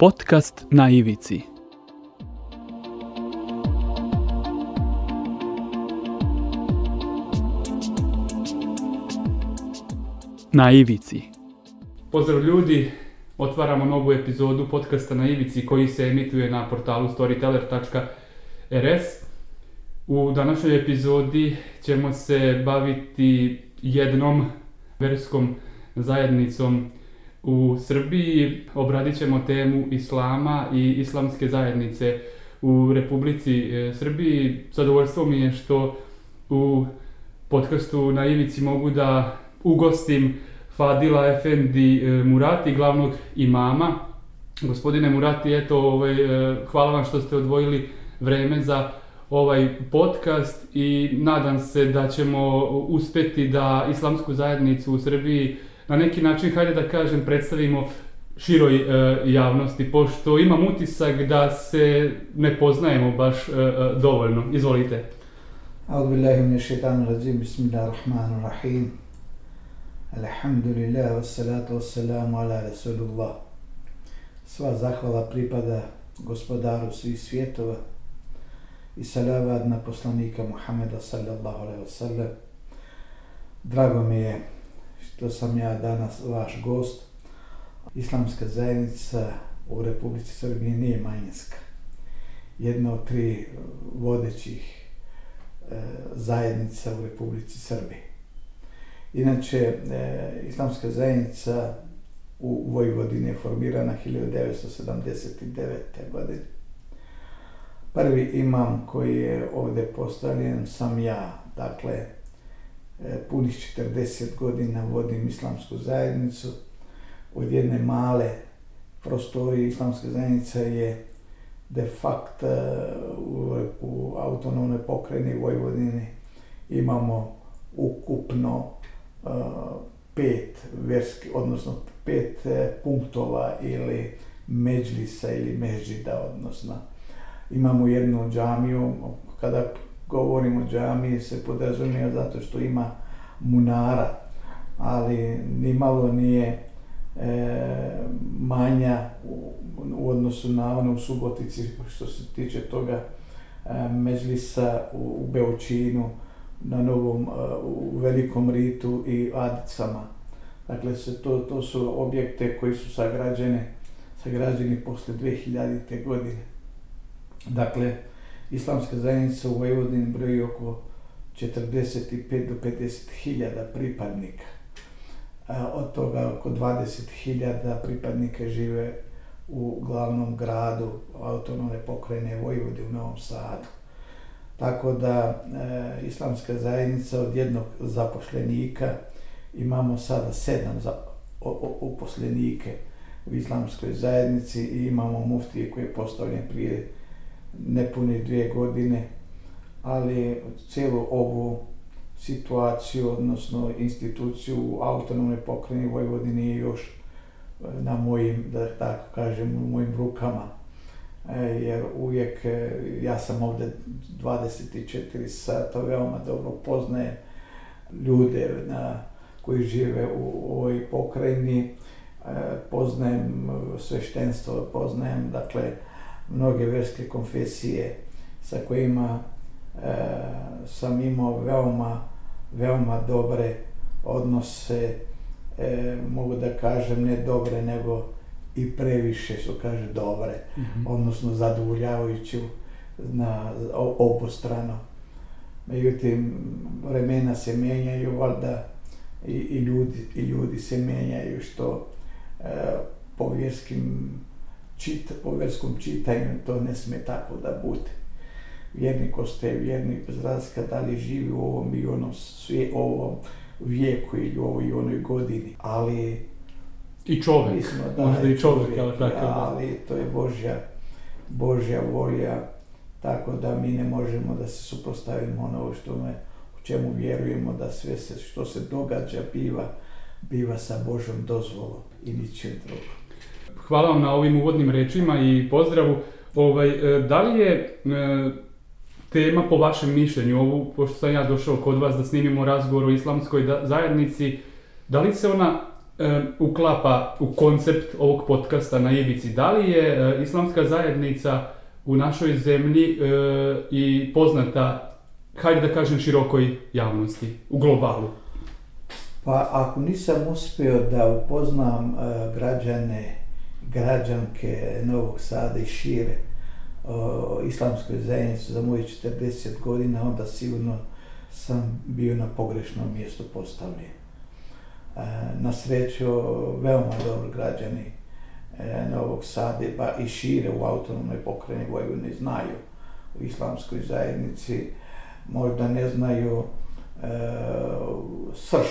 Podcast na ivici. Na ivici. Pozdrav ljudi, otvaramo novu epizodu podcasta na ivici koji se emituje na portalu storyteller.rs. U današnjoj epizodi ćemo se baviti jednom verskom zajednicom u Srbiji. Obradit ćemo temu islama i islamske zajednice u Republici e, Srbiji. Zadovoljstvo mi je što u podcastu na Ivici mogu da ugostim Fadila Efendi e, Murati, glavnog imama. Gospodine Murati, eto, ovaj, e, hvala vam što ste odvojili vreme za ovaj podcast i nadam se da ćemo uspeti da islamsku zajednicu u Srbiji na neki način, hajde da kažem, predstavimo široj e, javnosti, pošto imam utisak da se ne poznajemo baš e, e, dovoljno. Izvolite. أعوذ بالله من الشيطان الرجيم بسم الله الرحمن الرحيم الحمد لله والصلاة والسلام على رسول الله Sva zahvala pripada gospodaru svih svjetova i salavat na poslanika Muhammeda sallallahu alaihi wasallam. Drago mi je što sam ja danas vaš gost. Islamska zajednica u Republici Srbiji nije manjinska. Jedna od tri vodećih e, zajednica u Republici Srbiji. Inače, e, Islamska zajednica u Vojvodini je formirana 1979. godine. Prvi imam koji je ovdje postavljen sam ja, dakle, E, punih 40 godina vodim islamsku zajednicu. Od jedne male prostorije islamske zajednice je de facto e, u, u autonomnoj pokrajini Vojvodini imamo ukupno uh, pet verski, odnosno pet uh, punktova ili međlisa ili međida, odnosno imamo jednu džamiju, kada govorimo o džamiji se podrazumije zato što ima munara, ali ni malo nije e, manja u, u odnosu na ono u Subotici što se tiče toga e, Međlisa u, u Beočinu, na Novom, e, u Velikom Ritu i Adicama. Dakle, se to, to su objekte koji su sagrađene, sagrađeni posle 2000. godine. Dakle, islamska zajednica u Vojvodini broji oko 45 do 50 hiljada pripadnika. Od toga oko 20 hiljada pripadnika žive u glavnom gradu autonomne pokrajine Vojvode u Novom Sadu. Tako da e, islamska zajednica od jednog zapošljenika imamo sada sedam za, o, o, uposlenike u islamskoj zajednici i imamo muftije koji je postavljen prije nepune dvije godine, ali cijelu ovu situaciju, odnosno instituciju u autonomne pokreni Vojvodine je još e, na mojim, da tako kažem, u mojim rukama. E, jer uvijek, e, ja sam ovdje 24 sata, veoma dobro poznajem ljude na, koji žive u ovoj pokrajini, e, poznajem e, sveštenstvo, poznajem, dakle, mnoge verske konfesije sa kojima e, sam imao veoma, veoma dobre odnose, e, mogu da kažem ne dobre, nego i previše su, kaže, dobre, mm -hmm. odnosno zadovoljavajući na obostrano. Međutim, vremena se menjaju, valjda i, i, ljudi, i ljudi se menjaju, što e, po vjerskim čita, po verskom čitanju to ne sme tako da bude. Vjernik ostaje vjernik bez razlika da li živi u ovom i onom, sve, ovom vijeku ili u ovoj i onoj godini, ali i čovjek, mislim, da, možda i čovjek, čovjek ali tako da. Ali to je Božja, Božja volja, tako da mi ne možemo da se suprostavimo ono što me, u čemu vjerujemo da sve se, što se događa biva, biva sa Božom dozvolom i ničem drugom hvala vam na ovim uvodnim rečima i pozdravu. Ovaj, e, da li je e, tema po vašem mišljenju, ovu, pošto sam ja došao kod vas da snimimo razgovor o islamskoj zajednici, da li se ona e, uklapa u koncept ovog podcasta na Ivici. Da li je e, islamska zajednica u našoj zemlji e, i poznata, hajde da kažem, širokoj javnosti, u globalu? Pa ako nisam uspio da upoznam e, građane, građanke Novog Sada i šire o islamskoj zajednici za moje 40 godina, onda sigurno sam bio na pogrešnom mjestu postavljen. E, na sreću, veoma dobro građani e, Novog Sada pa i šire u autonomnoj pokrajini Vojvodine znaju u islamskoj zajednici, možda ne znaju e, srž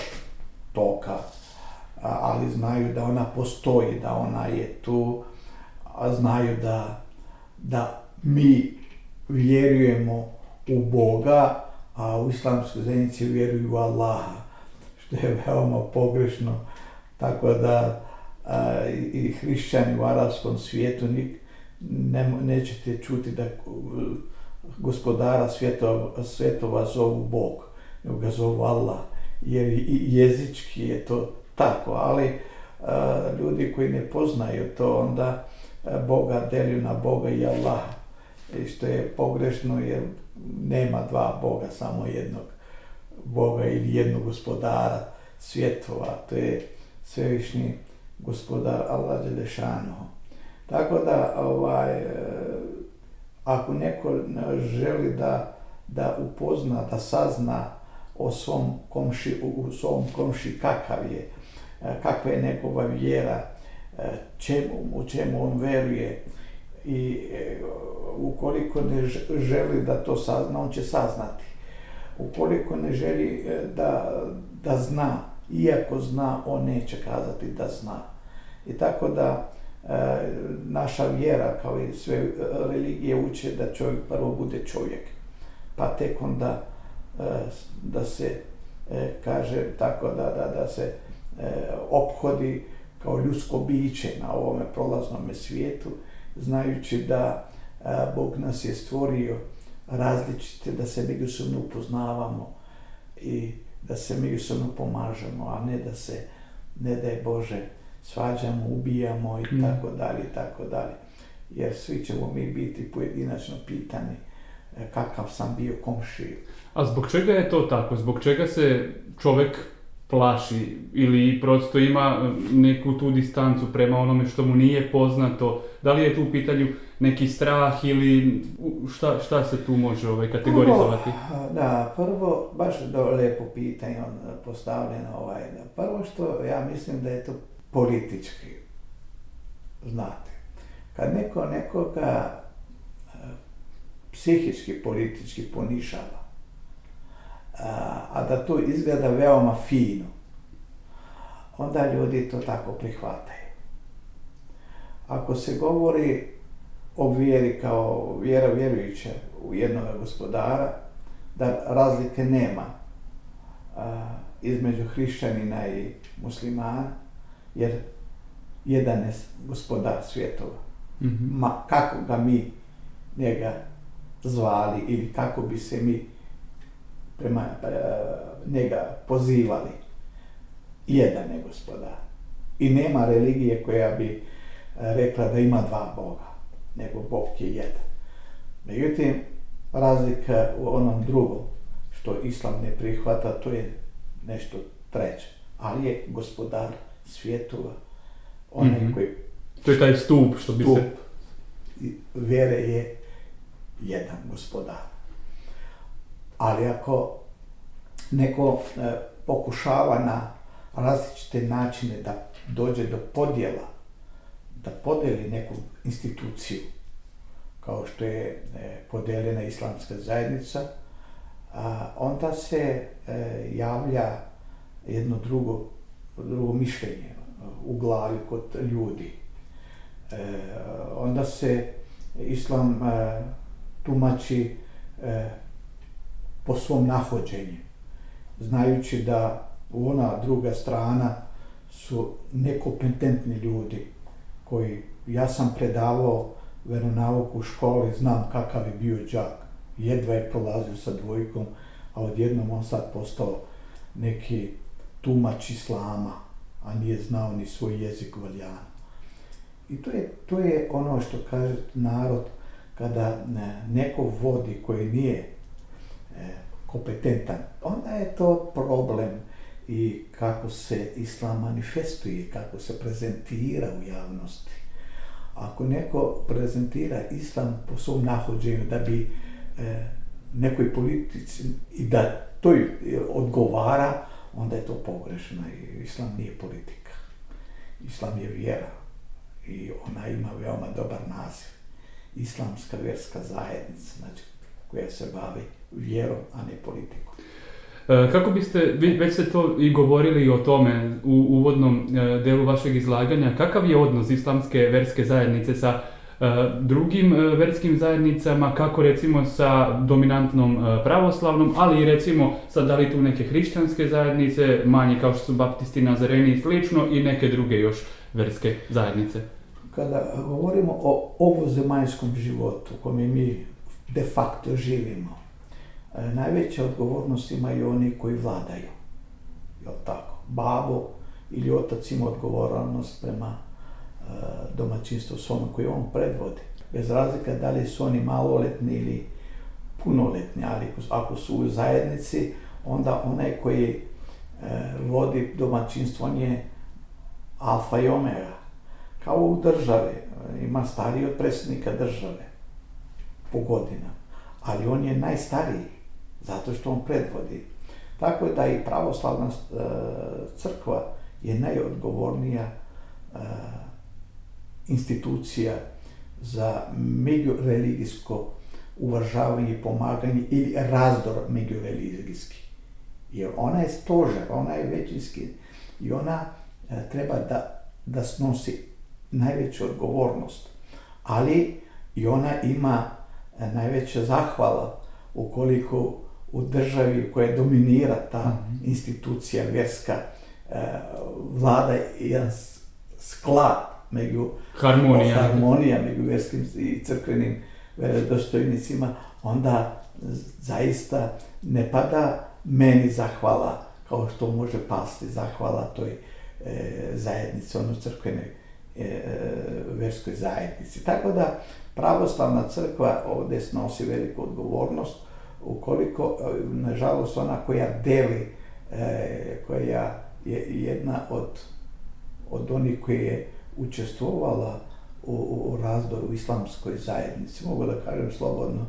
toka, ali znaju da ona postoji, da ona je tu, a znaju da, da mi vjerujemo u Boga, a u islamskoj zajednici vjeruju u Allaha, što je veoma pogrešno, tako da a, i hrišćani u arabskom svijetu nik, ne, nećete čuti da gospodara svjetova, svjetova zovu Bog, nego ga zovu Allah jer jezički je to tako, ali e, ljudi koji ne poznaju to, onda e, Boga delju na Boga i Allaha, i što je pogrešno jer nema dva Boga, samo jednog Boga ili jednog gospodara svjetova, to je svevišnji gospodar Allah Đelešanoho. Tako da, ovaj, e, ako neko želi da, da upozna, da sazna o svom komši, u svom komši kakav je, E, kakva je njegova vjera, e, čemu, u čemu on veruje i e, ukoliko ne želi da to sazna, on će saznati. Ukoliko ne želi da, da zna, iako zna, on neće kazati da zna. I tako da naša vjera, kao i sve religije, uče da čovjek prvo bude čovjek, pa tek onda da se kaže tako da, da, da se ophodi kao ljudsko biće na ovome prolaznom svijetu, znajući da Bog nas je stvorio različite, da se međusobno upoznavamo i da se međusobno pomažemo, a ne da se, ne da je Bože, svađamo, ubijamo i mm. tako dalje i tako dalje. Jer svi ćemo mi biti pojedinačno pitani kakav sam bio komšiju. A zbog čega je to tako? Zbog čega se čovek plaši ili prosto ima e, neku tu distancu prema onome što mu nije poznato? Da li je tu u pitanju neki strah ili šta, šta se tu može ovaj, kategorizovati? Prvo, e, da, prvo, baš do lepo pitanje on postavljeno. Ovaj, prvo što ja mislim da je to politički. Znate, kad neko nekoga e, psihički, politički ponišava, a da to izgleda veoma fino, onda ljudi to tako prihvataju. Ako se govori o vjeri kao vjera vjerujuća u jednog gospodara, da razlike nema a, između hrišćanina i muslimana, jer jedan je gospodar svjetova. Mm -hmm. Ma kako ga mi njega zvali ili kako bi se mi prema e, njega pozivali. Jedan je gospodar. I nema religije koja bi e, rekla da ima dva Boga, nego Bog je jedan. Međutim, razlika u onom drugom, što Islam ne prihvata, to je nešto treće. Ali je gospodar svjetova, onaj mm -hmm. koji... To je taj stup, što bi se... Vjere je jedan gospodar. Ali ako neko e, pokušava na različite načine da dođe do podjela, da podeli neku instituciju, kao što je e, podeljena islamska zajednica, a, onda se e, javlja jedno drugo, drugo mišljenje u glavi kod ljudi. E, onda se islam e, tumači e, po svom nahođenju, znajući da u ona druga strana su nekompetentni ljudi koji, ja sam predavao veronauku u školi, znam kakav je bio džak, jedva je prolazio sa dvojkom, a odjednom on sad postao neki tumač islama, a nije znao ni svoj jezik valjano. I to je, to je ono što kaže narod kada neko vodi koji nije E, kompetentan, onda je to problem i kako se islam manifestuje, kako se prezentira u javnosti. Ako neko prezentira islam po svom nahođenju da bi e, nekoj politici i da to e, odgovara, onda je to pogrešno i islam nije politika. Islam je vjera i ona ima veoma dobar naziv. Islamska vjerska zajednica, znači koja se bavi vjerom, a ne politikom. E, kako biste, već ste to i govorili o tome u uvodnom e, delu vašeg izlaganja, kakav je odnos islamske verske zajednice sa e, drugim verskim zajednicama, kako recimo sa dominantnom pravoslavnom, ali i recimo sa da li tu neke hrišćanske zajednice, manje kao što su baptisti, nazareni i slično, i neke druge još verske zajednice? Kada govorimo o ovozemaljskom životu u kome mi de facto živimo, E, najveća odgovornost imaju oni koji vladaju. Jel tako? Babo ili otac ima odgovornost prema e, domaćinstvu svome koji on predvodi. Bez razlika da li su oni maloletni ili punoletni, ali ako su u zajednici, onda onaj koji e, vodi domaćinstvo, on je alfa i omega. Kao u državi, e, ima stariji od predsjednika države po godinama, ali on je najstariji zato što on predvodi. Tako da i pravoslavna e, crkva je najodgovornija e, institucija za međureligijsko uvažavanje i pomaganje ili razdor međureligijski. Jer ona je stožer, ona je većinski i ona e, treba da, da snosi najveću odgovornost. Ali i ona ima e, najveća zahvala ukoliko u državi koja dominira ta -hmm. institucija vjerska e, vlada jedan sklad među harmonija, harmonija među vjerskim i crkvenim dostojnicima, onda zaista ne pada meni zahvala kao što može pasti zahvala toj e, zajednici, ono crkvenoj e, vjerskoj zajednici. Tako da pravoslavna crkva ovdje snosi veliku odgovornost ukoliko, e, nažalost, ona koja deli, e, koja je jedna od, od onih koji je učestvovala u, u razdoru u islamskoj zajednici, mogu da kažem slobodno,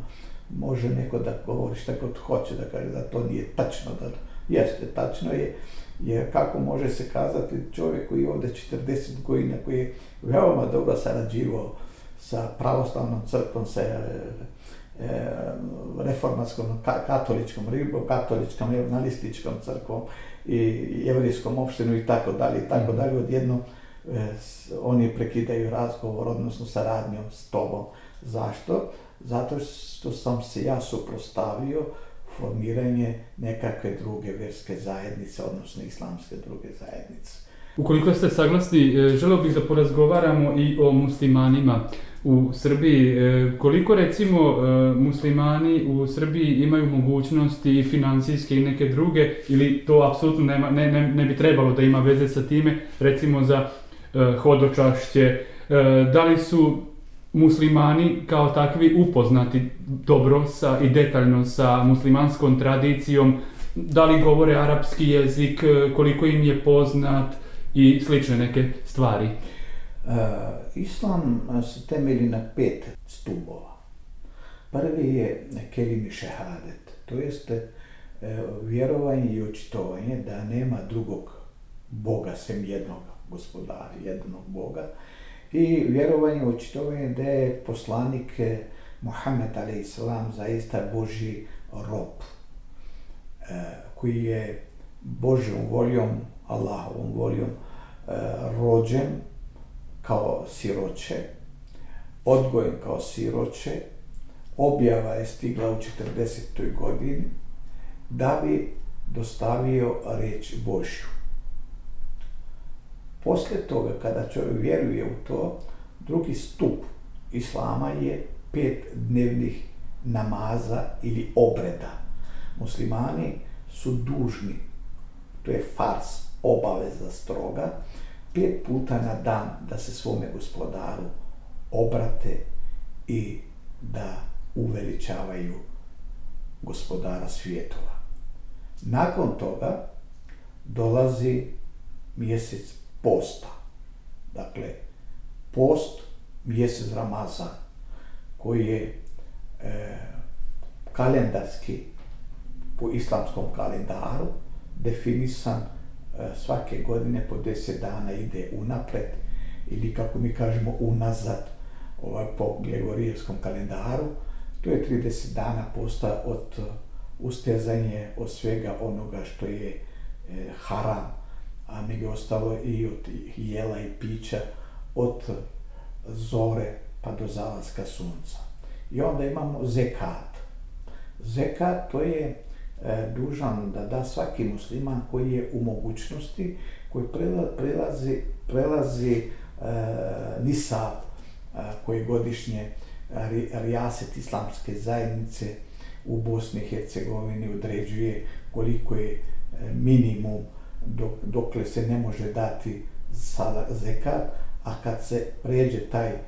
može neko da govori šta god hoće da kaže da to nije tačno, da jeste, tačno je, je kako može se kazati čovjek koji je ovdje 40 godina, koji je veoma dobro sarađivao sa pravoslavnom crkvom, sa E, reformatskom, katoličkom ribom, katoličkom, evangelističkom crkvom i jevrijskom opštinu i tako dalje i tako mhm. dalje. Odjedno e, oni prekidaju razgovor, odnosno saradnju s tobom. Zašto? Zato što sam se ja suprostavio formiranje nekakve druge vjerske zajednice, odnosno islamske druge zajednice. Ukoliko ste saglasni, e, želeo bih da porazgovaramo i o muslimanima u Srbiji. E, koliko recimo e, muslimani u Srbiji imaju mogućnosti i financijske i neke druge ili to apsolutno nema, ne, ne, ne bi trebalo da ima veze sa time, recimo za e, hodočašće, da li su muslimani kao takvi upoznati dobro sa i detaljno sa muslimanskom tradicijom, da li govore arapski jezik, koliko im je poznat, i slične neke stvari. E, islam e, se temelji na pet stubova. Prvi je kelimi šehadet, to jeste e, vjerovanje i očitovanje da nema drugog Boga sem jednog gospodara, jednog Boga i vjerovanje i očitovanje da je poslanik Muhammed a.s. zaista Boži rob koji je Božjom voljom Allahovom voljom rođen kao siroće, odgojen kao siroće, objava je stigla u 40. godini da bi dostavio reč Božju. Poslije toga, kada čovjek vjeruje u to, drugi stup Islama je pet dnevnih namaza ili obreda. Muslimani su dužni, to je fars, obaveza stroga, pet puta na dan da se svome gospodaru obrate i da uveličavaju gospodara svijetova. Nakon toga dolazi mjesec posta. Dakle, post, mjesec Ramazan, koji je e, kalendarski po islamskom kalendaru definisan E, svake godine po 10 dana ide unapred ili kako mi kažemo unazad ovaj, po gregorijevskom kalendaru. To je 30 dana posta od e, ustezanje od svega onoga što je e, haram, a među ostalo i od jela i pića od zore pa do zalaska sunca. I onda imamo zekat. Zekat to je E, dužan da da svaki musliman koji je u mogućnosti, koji prelazi, prelazi e, nisab e, koji godišnje e, rijaset islamske zajednice u Bosni i Hercegovini određuje koliko je e, minimum dok, dokle se ne može dati sada zekat, a kad se pređe taj e,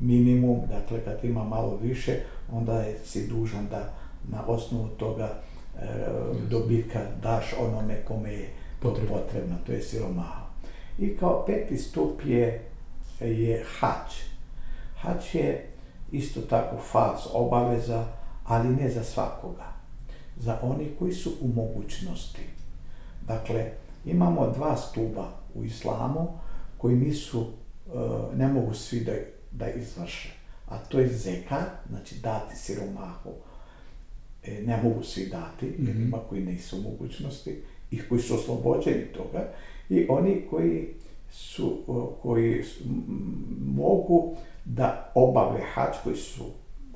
minimum, dakle kad ima malo više, onda je si dužan da na osnovu toga e, dobitka daš onome kome je potrebno, potrebno to je siromaha. I kao peti stup je, je hać. Hać je isto tako faz obaveza, ali ne za svakoga. Za oni koji su u mogućnosti. Dakle, imamo dva stuba u islamu koji nisu, e, ne mogu svi da, da izvrše. A to je zeka, znači dati siromahu, e, ne mogu svi dati, mm -hmm. ima koji nisu mogućnosti, i koji su oslobođeni toga, i oni koji su, koji mogu da obave hač, koji su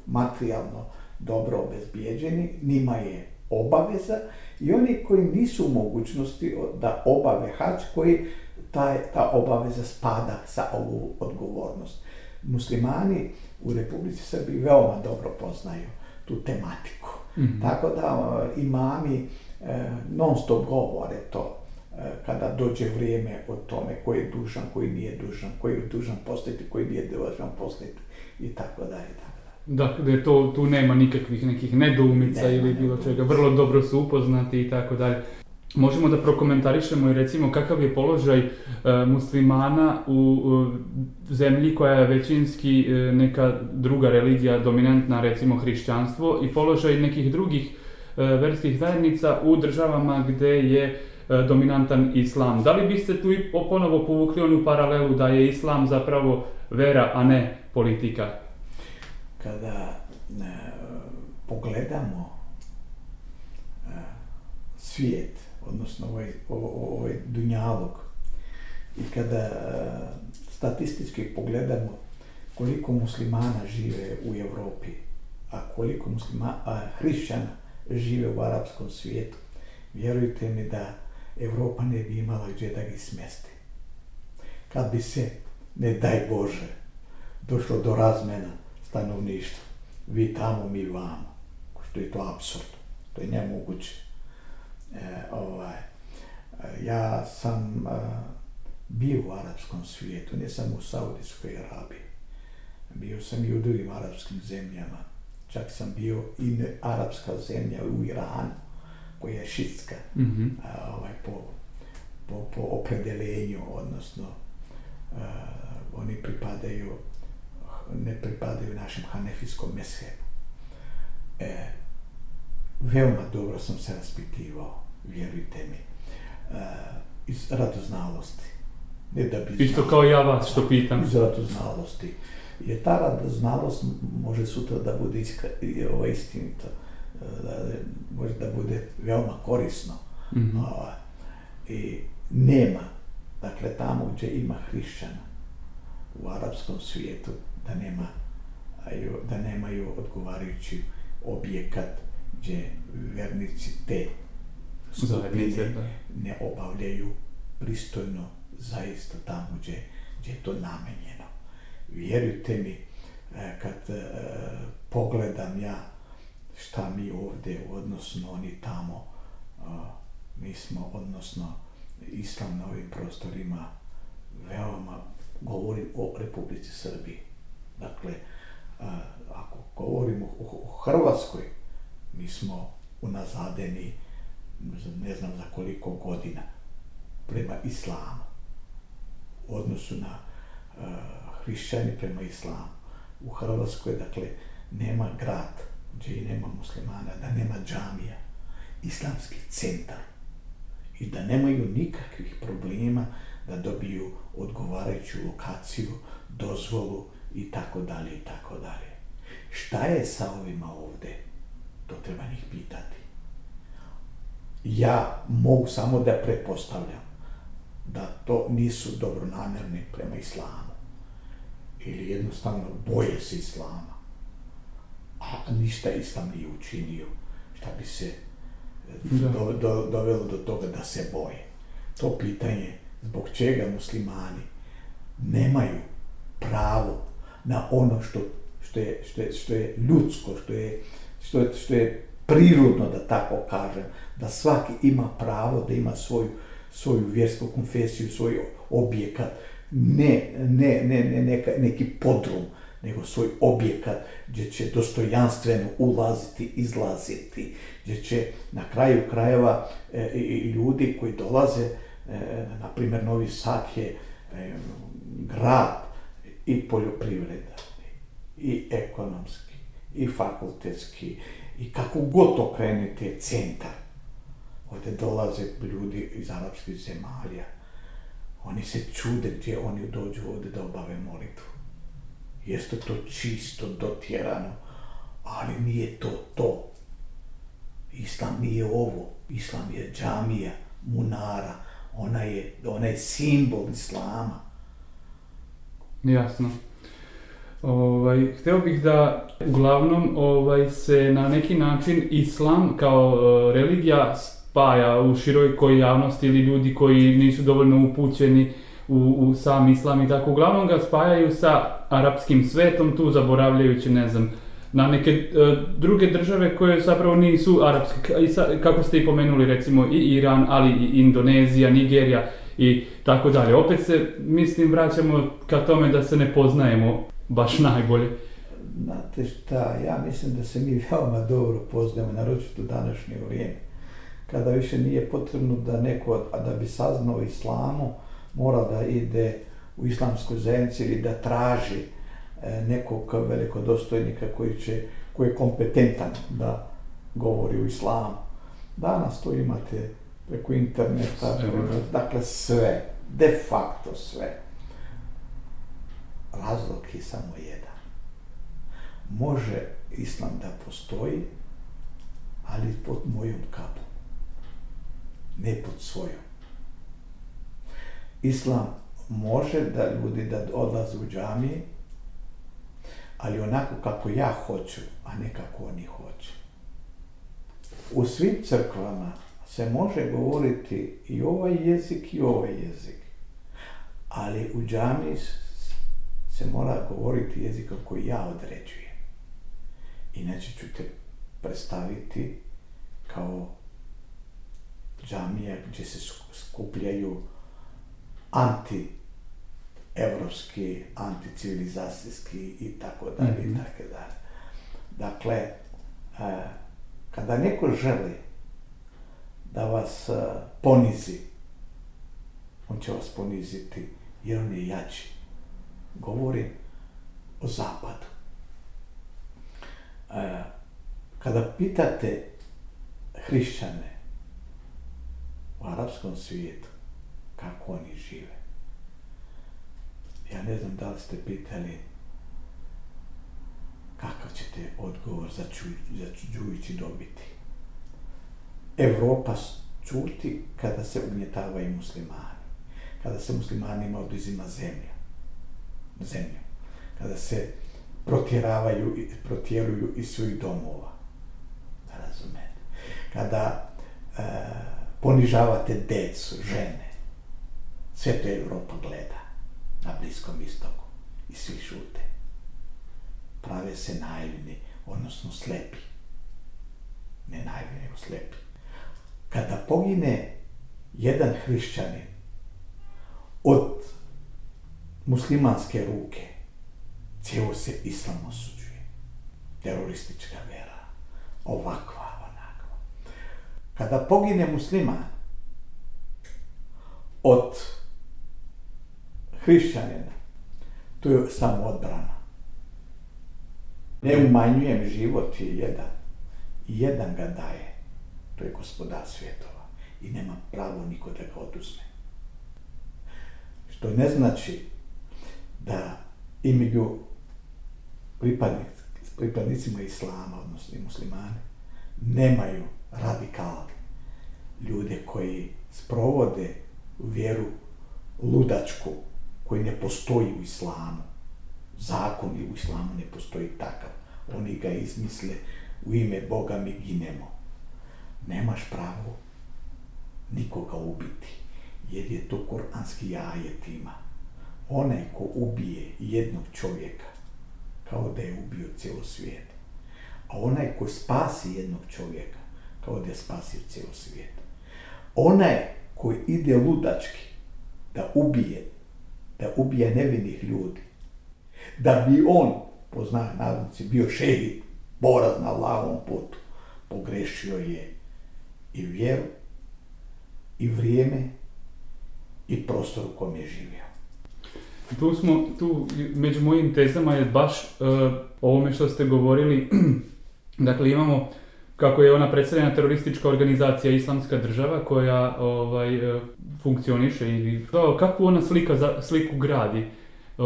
materijalno dobro obezbijeđeni, njima je obaveza i oni koji nisu u mogućnosti da obave hač, koji taj, ta obaveza spada sa ovu odgovornost. Muslimani u Republici Srbiji veoma dobro poznaju tu tematiku. Mm -hmm. Tako da imami e, non stop govore to e, kada dođe vrijeme o tome ko je dužan, koji nije dužan, koji je dužan postaviti, koji nije dužan postaviti i tako dalje. Dakle, to, tu nema nikakvih nekih nedoumica ne, ili bilo čega, vrlo dobro su upoznati i tako dalje. Možemo da prokomentarišemo i recimo kakav je položaj e, muslimana u, u zemlji koja je većinski e, neka druga religija dominantna, recimo hrišćanstvo, i položaj nekih drugih e, verskih zajednica u državama gde je e, dominantan islam. Da li biste tu i ponovo povukli onu paralelu da je islam zapravo vera, a ne politika? kada e, pogledamo e, svijet, odnosno ovaj, ovaj dunjalog, i kada eh, statistički pogledamo koliko muslimana žive u Evropi, a koliko muslima, a hrišćana žive u arapskom svijetu, vjerujte mi da Evropa ne bi imala gdje da ih smesti. Kad bi se, ne daj Bože, došlo do razmena stanovništva. Vi tamo, mi vamo. Što je to absurd. To je nemoguće. E, ovaj, ja sam e, bio u arapskom svijetu, ne samo u Saudijskoj Arabiji. Bio sam i u drugim arapskim zemljama. Čak sam bio i arapska zemlja u Iranu, koja je šitska, mm -hmm. a, ovaj, po, po, po opredelenju, odnosno a, oni pripadaju ne pripadaju našem hanefijskom meshebu. E, veoma dobro sam se raspitivao, vjerujte mi, e, iz radoznalosti. Ne da bi Isto znao, kao ja vas što pitam. Iz radoznalosti. Jer ta radoznalost može sutra da bude iskra, ovo istinito, e, da, može da bude veoma korisno. Mm -hmm. a, I nema, dakle tamo gdje ima hrišćana u arapskom svijetu, da nema da nemaju odgovarajući objekat gdje vernici te skupine ne obavljaju pristojno zaista tamo gdje, gdje je to namenjeno. Vjerujte mi, e, kad e, pogledam ja šta mi ovdje, odnosno oni tamo, mi smo, odnosno islam na ovim prostorima veoma govori o Republici Srbiji. Dakle, a, ako govorimo o, o Hrvatskoj, mi smo unazadeni ne znam za koliko godina prema islamu u odnosu na uh, hrišćani prema islamu. U Hrvatskoj, dakle, nema grad gdje i nema muslimana, da nema džamija, islamski centar i da nemaju nikakvih problema da dobiju odgovarajuću lokaciju, dozvolu i tako dalje i tako dalje. Šta je sa ovima ovde? To treba njih pitati. Ja mogu samo da prepostavljam da to nisu dobronamjerni prema islamu ili jednostavno boje se islama a ništa islam nije učinio šta bi se do, do, dovelo do toga da se boje. To pitanje zbog čega muslimani nemaju pravo na ono što, što, je, što, je, što je ljudsko, što je, što, je, što je prirodno, da tako kažem, da svaki ima pravo da ima svoju, svoju vjersku konfesiju, svoj objekat, ne, ne, ne, ne neka, neki podrum, nego svoj objekat gdje će dostojanstveno ulaziti, izlaziti, gdje će na kraju krajeva e, i ljudi koji dolaze, e, na primjer Novi Sad je e, grad i poljoprivreda, i ekonomski, i fakultetski, i kako god okrenete krenete, centar. Ovdje dolaze ljudi iz arapskih zemalja. Oni se čude gdje oni dođu ovdje da obave molitvu jeste to čisto dotjerano, ali nije to to. Islam nije ovo, Islam je džamija, munara, ona je, ona je simbol Islama. Jasno. Ovaj, htio bih da uglavnom ovaj, se na neki način Islam kao uh, religija spaja u širokoj javnosti ili ljudi koji nisu dovoljno upućeni u, u sam islam i tako. Uglavnom ga spajaju sa arapskim svetom, tu zaboravljajući, ne znam, na neke uh, druge države koje zapravo nisu arapske, I kako ste i pomenuli, recimo i Iran, ali i Indonezija, Nigerija i tako dalje. Opet se, mislim, vraćamo ka tome da se ne poznajemo baš najbolje. Znate šta, ja mislim da se mi veoma dobro poznajemo, naročito današnje vrijeme. Kada više nije potrebno da neko, da bi saznao islamu, mora da ide u islamsku zajednicu ili da traži e, nekog velikodostojnika koji će koji je kompetentan da govori u islamu. Danas to imate preko interneta, sve, dakle sve, de facto sve. Razlog je samo jedan. Može islam da postoji, ali pod mojom kapom, ne pod svojom. Islam može da ljudi da odlaze u džamije, ali onako kako ja hoću, a ne kako oni hoće. U svim crkvama se može govoriti i ovaj jezik i ovaj jezik, ali u džamiji se mora govoriti jezikom koji ja određujem. Inače ću te predstaviti kao džamija gdje se skupljaju anti evropski, anticivilizacijski i tako dalje i mhm. tako dalje. Dakle, e, kada neko želi da vas e, ponizi, on će vas poniziti jer on je jači. Govori o zapadu. E, kada pitate hrišćane u arapskom svijetu, kako oni žive. Ja ne znam da li ste pitali kakav ćete odgovor za, ču, za Đujići dobiti. Evropa čuti kada se ugnjetavaju muslimani. Kada se muslimanima oduzima zemlja. Zemlju. Kada se protjeravaju, protjeruju iz svojih domova. Da razumete. Kada e, ponižavate decu, žene, sve to Evropa gleda na Bliskom istoku i svi šute. Prave se naivni, odnosno slepi. Ne naivni, nego slepi. Kada pogine jedan hrišćanin od muslimanske ruke cijelo se islam osuđuje. Teroristička vera. Ovakva, onakva. Kada pogine musliman od hrišćanina, to je samo odbrana. Ne umanjujem život je jedan. I jedan ga daje. To je gospodar svjetova. I nema pravo niko da ga oduzme. Što ne znači da i među pripadnik, pripadnicima islama, odnosno i muslimane, nemaju radikalne ljude koji sprovode vjeru ludačku koji ne postoji u islamu. Zakon u islamu ne postoji takav. Oni ga izmisle u ime Boga mi ginemo. Nemaš pravo nikoga ubiti, jer je to koranski ajet ima. Onaj ko ubije jednog čovjeka, kao da je ubio cijelo svijet. A onaj ko spasi jednog čovjeka, kao da je spasio cijelo svijet. Onaj koji ide ludački da ubije, da ubije nevinih ljudi, da bi on, po znak navodnici, bio šehid, borac na lavom putu, pogrešio je i vjeru, i vrijeme, i prostor u kom je živio. Tu smo, tu među mojim tezama je baš uh, ovome što ste govorili, dakle imamo kako je ona predstavljena teroristička organizacija Islamska država koja ovaj, e, funkcioniše i to kako ona slika za, sliku gradi uh,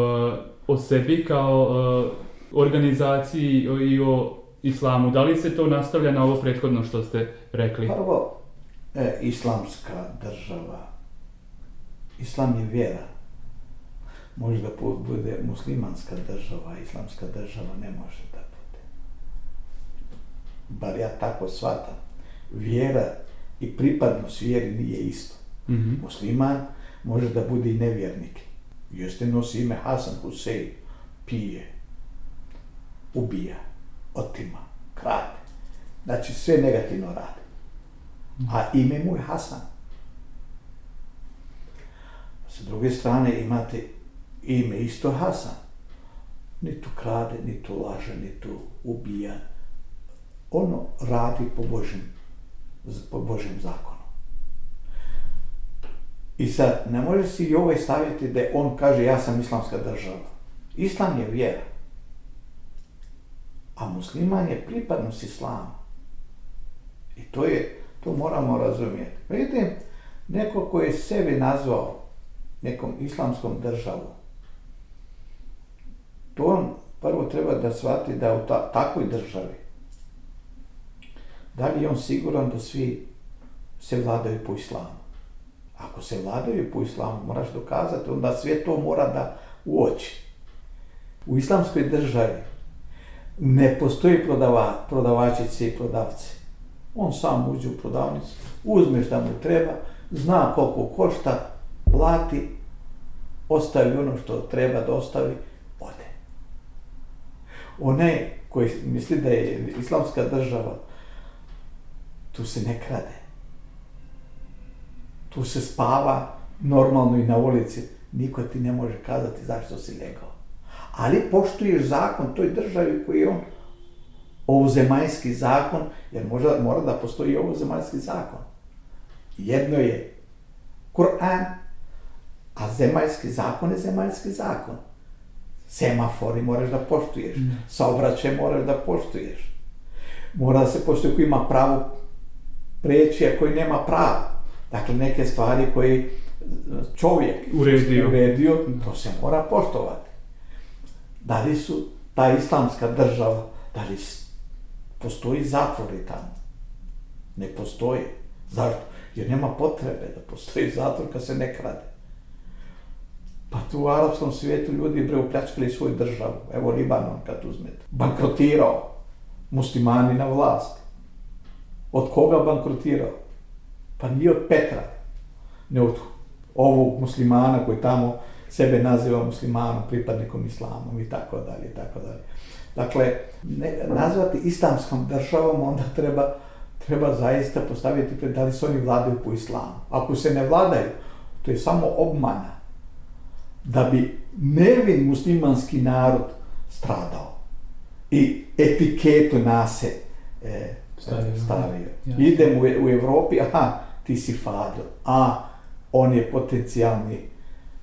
o sebi kao uh, organizaciji i o islamu. Da li se to nastavlja na ovo prethodno što ste rekli? Prvo, e, islamska država, islam je vjera. Može da bude muslimanska država, islamska država ne može da bude. Bar ja tako shvatam. Vjera i pripadnost vjeri nije isto. Mm -hmm. Musliman može da bude i nevjernik. Jeste nosi ime Hasan Husein, pije, ubija, otima, krade. Znači sve negativno radi. A ime mu je Hasan. Sa druge strane imate ime isto Hasan. Ni tu krade, ni tu laže, ni tu ubija. Ono radi po Božim, po Božim zakonu. I sad, ne može si i ovaj staviti da on kaže ja sam islamska država. Islam je vjera. A musliman je pripadnost islamu. I to je, to moramo razumijeti. Vidite, neko koji je sebi nazvao nekom islamskom državom, to on prvo treba da shvati da u ta, takvoj državi, da li je on siguran da svi se vladaju po islamu? Ako se vladaju po islamu, moraš dokazati, onda sve to mora da uoči. U islamskoj državi ne postoji prodava, prodavačice i prodavci. On sam uđe u prodavnicu, uzme šta mu treba, zna koliko košta, plati, ostavi ono što treba da ostavi. One koji misli da je islamska država, tu se ne krade. Tu se spava normalno i na ulici. Niko ti ne može kazati zašto si legao ali poštuješ zakon toj državi koji je on ovozemaljski zakon, jer možda mora da postoji ovozemaljski zakon. Jedno je Kur'an, a zemaljski zakon je zemaljski zakon. Semafori moraš da poštuješ, mm. saobraćaj moraš da poštuješ. Mora da se poštuje koji ima pravo preći, a koji nema pravo. Dakle, neke stvari koje čovjek uredio, uredio to se mora poštovati da li su ta islamska država, da li postoji zatvori tamo? Ne postoji. Zašto? Jer nema potrebe da postoji zatvor kad se ne krade. Pa tu u arapskom svijetu ljudi bre upljačkali svoju državu. Evo Libanon kad uzmete. Bankrotirao. Muslimani na vlast. Od koga bankrotirao? Pa nije od Petra. Ne od ovog muslimana koji tamo sebe naziva muslimanom, pripadnikom islamom i tako dalje i tako dalje. Dakle, ne, nazvati islamskom državom onda treba treba zaista postaviti pred da li se oni vladaju po islamu. Ako se ne vladaju, to je samo obmana da bi nevin muslimanski narod stradao i etiketu nase e, Stavio. stavio. Jasno. Idem u, u Evropi, aha, ti si Fadil, a on je potencijalni,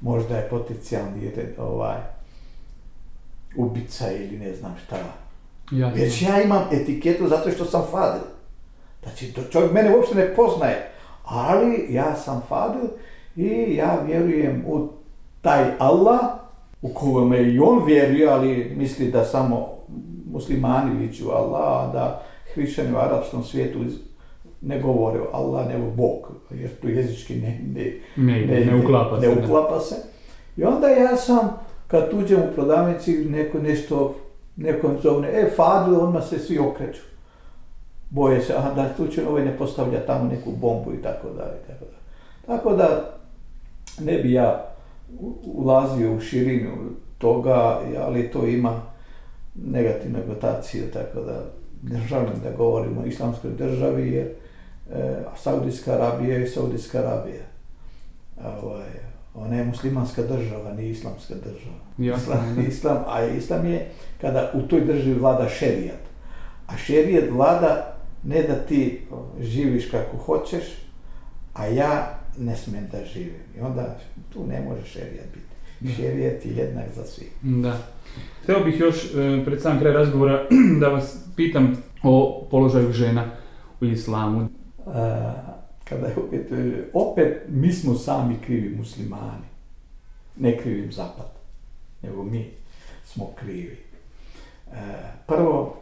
možda je potencijalni red, ovaj, ubica ili ne znam šta. Jasno. Već ja imam etiketu zato što sam Fadil. Znači, to čovjek mene uopšte ne poznaje, ali ja sam Fadil i ja vjerujem u taj Allah u kome i on vjeruje, ali misli da samo muslimani viću Allah, a da hrišćani u arapskom svijetu ne govore o Allah, nego Bog, jer to jezički ne, ne, Ne, ne, ne uklapa se. ne uklapa se. I onda ja sam, kad uđem u prodavnici, neko nešto, nekom zovne, e, Fadil, odmah se svi okreću. Boje se, aha, da slučajno ovaj ne postavlja tamo neku bombu i tako dalje, tako da, ne bi ja ulazio u širinu toga, ali to ima negativnu gotaciju, tako da ne želim da govorim o islamskoj državi, jer e, Saudijska Arabija je Saudijska Arabija. Ovaj, ona je muslimanska država, nije islamska država. Jasno, Islam, islam, a islam je kada u toj državi vlada šerijat. A šerijat vlada ne da ti živiš kako hoćeš, a ja ne smem da živim. I onda tu ne može šerijat biti. Šerijat je jednak za svih. Da. Hteo bih još e, pred sam kraj razgovora da vas pitam o položaju žena u islamu. A, kada je opet, e, opet mi smo sami krivi muslimani. Ne krivim zapad, nego mi smo krivi. E, prvo,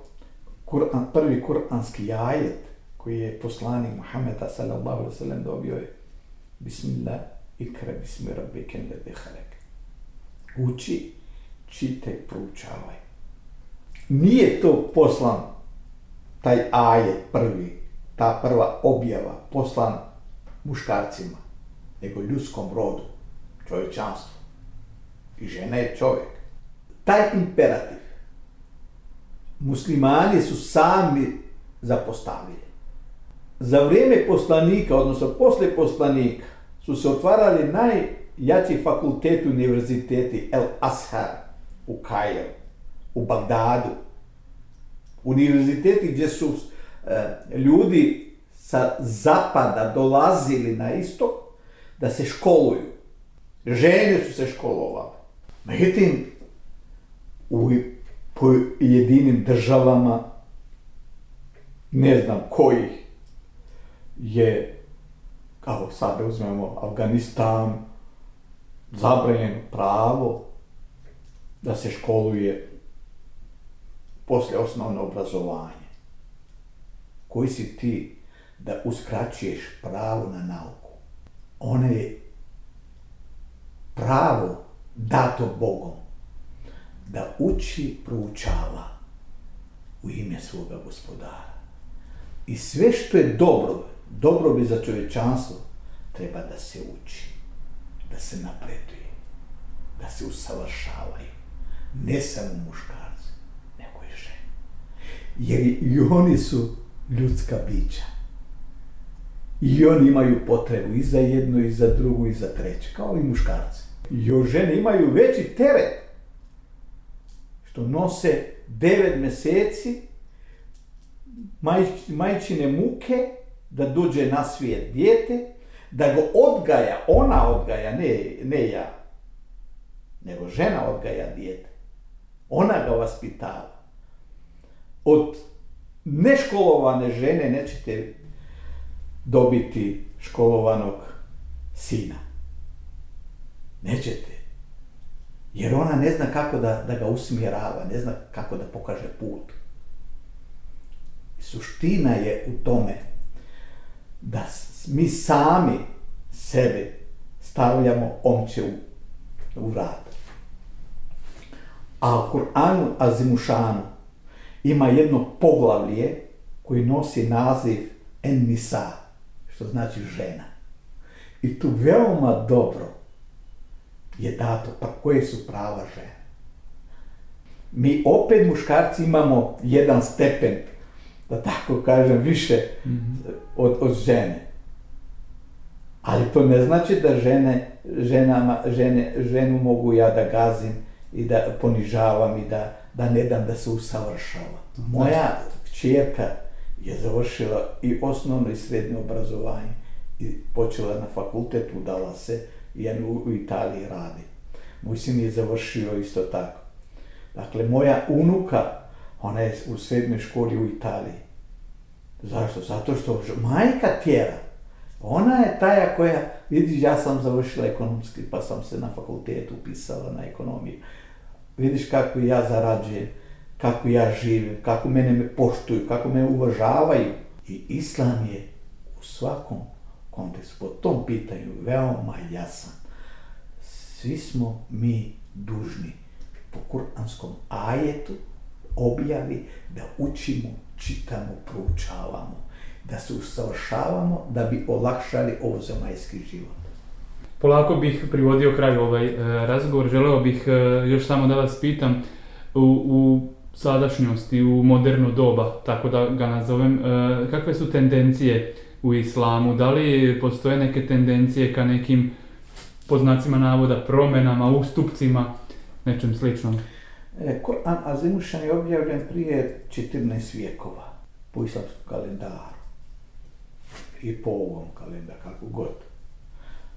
Kur'an, prvi kuranski ajet koji je poslanik Muhammeda sallallahu alaihi wa sallam dobio je Bismillah, ikra bismi rabbike lede halek. Uči, čitaj, proučavaj. Nije to poslan taj ajet prvi, ta prva objava poslan muškarcima, nego ljudskom rodu, čovječanstvu. I žena je čovjek. Taj imperativ muslimani su sami zapostavili. Za vrijeme poslanika, odnosno posle poslanika, su se otvarali najjači fakulteti univerziteti El Ashar u Kairu, u Bagdadu, univerziteti gdje su e, ljudi sa zapada dolazili na istok da se školuju. Žene su se školovale. Međutim, u pojedinim državama, ne znam kojih, je, kao sada uzmemo Afganistan, zabranjeno pravo da se školuje posle osnovno obrazovanje. Koji si ti da uskraćuješ pravo na nauku? One je pravo dato Bogom da uči, proučava u ime svoga gospodara. I sve što je dobro, dobro bi za čovječanstvo, treba da se uči, da se napreduje, da se usavršavaju. Ne samo muškarci, nego i žene. Jer i oni su ljudska bića. I oni imaju potrebu i za jedno, i za drugo, i za treće, kao i muškarci. I žene imaju veći teret što nose devet meseci maj, majčine muke da dođe na svijet dijete, da ga odgaja, ona odgaja, ne, ne ja, nego žena odgaja dijete. Ona ga vaspitava. Od neškolovane žene nećete dobiti školovanog sina. Nećete. Jer ona ne zna kako da, da ga usmjerava, ne zna kako da pokaže put. Suština je u tome da mi sami sebe stavljamo omče u, u vrat. A u Kur'anu Azimušanu ima jedno poglavlje koji nosi naziv En-Nisa, što znači žena. I tu veoma dobro je dato pa koje su prava žene. Mi opet muškarci imamo jedan stepen da tako kažem, više Mhm. od, od žene. Ali to ne znači da žene, ženama, žene, ženu mogu ja da gazim i da ponižavam i da, da ne dam da se usavršava. Moja čerka je završila i osnovno i srednje obrazovanje i počela na fakultet, udala se i jednu u Italiji radi. Moj sin je završio isto tako. Dakle, moja unuka, ona je u srednjoj školi u Italiji. Zašto? Zato što majka tjera. Ona je taja koja, vidiš, ja sam završila ekonomski, pa sam se na fakultetu upisala na ekonomiju. Vidiš kako ja zarađujem, kako ja živim, kako mene me poštuju, kako me uvažavaju. I Islam je u svakom kontekstu, po tom pitanju, veoma jasan. Svi smo mi dužni po kuranskom ajetu objavi da učimo, čitamo, proučavamo, da se usavršavamo da bi olakšali ovo zemaljski život. Polako bih privodio kraj ovaj e, razgovor. Želeo bih e, još samo da vas pitam u, u sadašnjosti, u moderno doba, tako da ga nazovem, e, kakve su tendencije u islamu? Da li postoje neke tendencije ka nekim, po znacima navoda, promenama, ustupcima, nečem sličnom? E, Koran Azimušan je objavljen prije 14 vijekova po islamskom kalendaru i po ovom kalendaru, kako god.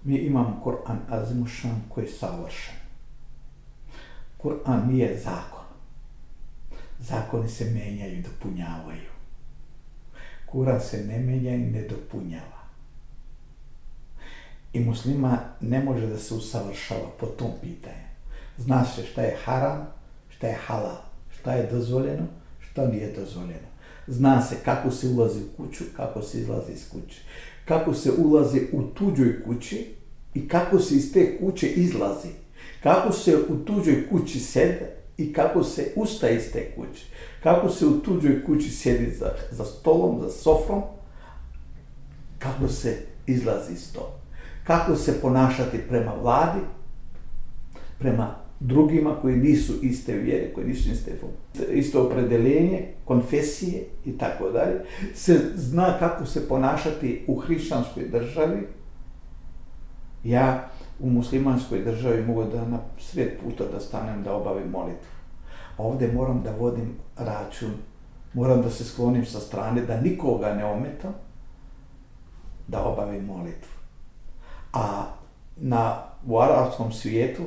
Mi imamo Koran Azimušan koji je savršen. Koran nije zakon. Zakoni se menjaju i dopunjavaju. Kuran se ne menja i ne dopunjava. I muslima ne može da se usavršava po tom pitanju. Zna se šta je haram, šta je halal, šta je dozvoljeno, šta nije dozvoljeno. Zna se kako se ulazi u kuću, kako se izlazi iz kuće. Kako se ulazi u tuđoj kući i kako se iz te kuće izlazi. Kako se u tuđoj kući sede i kako se ustaje iz te kuće. Kako se u tuđoj kući sjedi za, za stolom, za sofrom, kako se izlazi iz toga. Kako se ponašati prema vladi, prema drugima koji nisu iste vjere, koji nisu iste isto opredeljenje, konfesije i tako dalje, se zna kako se ponašati u hrišćanskoj državi. Ja u muslimanskoj državi mogu da na sred puta da stanem da obavim molitvu. A ovdje moram da vodim račun, moram da se sklonim sa strane, da nikoga ne ometam, da obavim molitvu. A na, u arabskom svijetu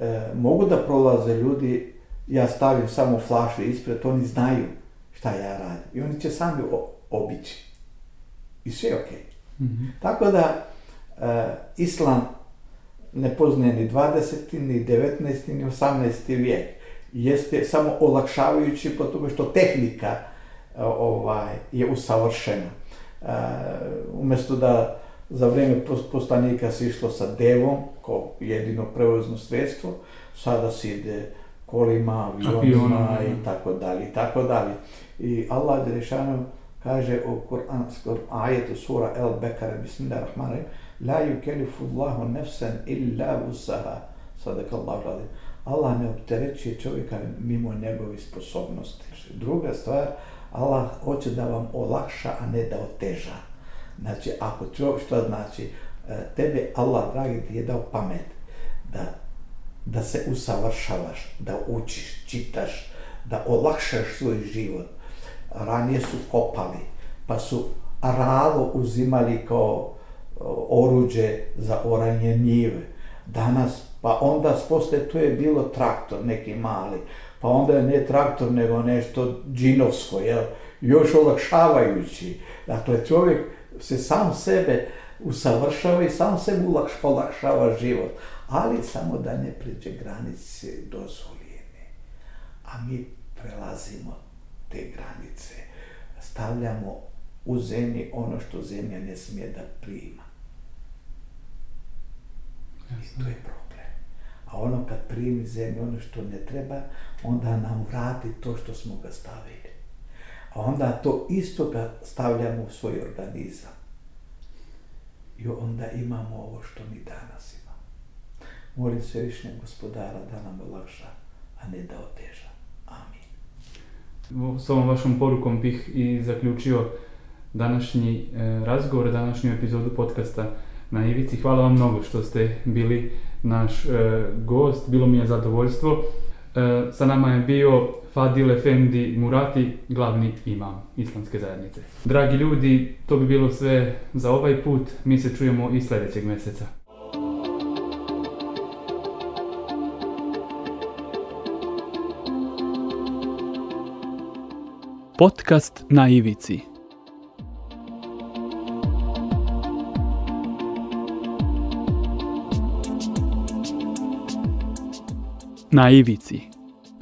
e, mogu da prolaze ljudi, ja stavim samo flašu ispred, oni znaju šta ja radim. I oni će sami obići. I sve je okej. Mhm. Tako da, e, Islam ne poznaje ni 20. ni 19. ni 18. vijek. Jeste samo olakšavajući po tome što tehnika e, ovaj, je usavršena. E, umjesto da za vrijeme pos- poslanika se išlo sa devom, kao jedino prevozno sredstvo, sada se ide kolima, avionima i tako dalje, i tako dalje. I Allah Đelešanu kaže u Kur'anskom ajetu sura El Bekare, bismillahirrahmanirrahim, La yukellifu Allahu nefsen illa vusaha, sadaka Allah radim. Allah ne opterećuje čovjeka mimo njegove sposobnosti. Druga stvar, Allah hoće da vam olakša, a ne da oteža. Znači, ako čovjek, što znači, e, tebe Allah, dragi, ti je dao pamet da, da se usavršavaš, da učiš, čitaš, da olakšaš svoj život. Ranije su kopali, pa su ralo uzimali kao e, oruđe za oranje njive. Danas, pa onda posle to je bilo traktor neki mali, pa onda je ne traktor nego nešto džinovsko, jel? još olakšavajući. Dakle, čovjek se sam sebe usavršava i sam sebi ulakš, olakšava život, ali samo da ne pređe granice dozvoljene. A mi prelazimo te granice, stavljamo u zemlji ono što zemlja ne smije da prima. I to je problem. A ono kad primi zemlju ono što ne treba, onda nam vrati to što smo ga stavili. A onda to isto ga stavljamo u svoj organizam. I onda imamo ovo što mi danas imamo. Molim se višnje gospodara da nam olakša, a ne da oteža. Amin. S ovom vašom porukom bih i zaključio današnji e, razgovor, današnju epizodu podcasta na Ivici. Hvala vam mnogo što ste bili naš e, gost, bilo mi je zadovoljstvo. E, sa nama je bio Fadil Efendi Murati, glavni imam islamske zajednice. Dragi ljudi, to bi bilo sve za ovaj put. Mi se čujemo i sljedećeg mjeseca. Podcast na ivici. Na ivici.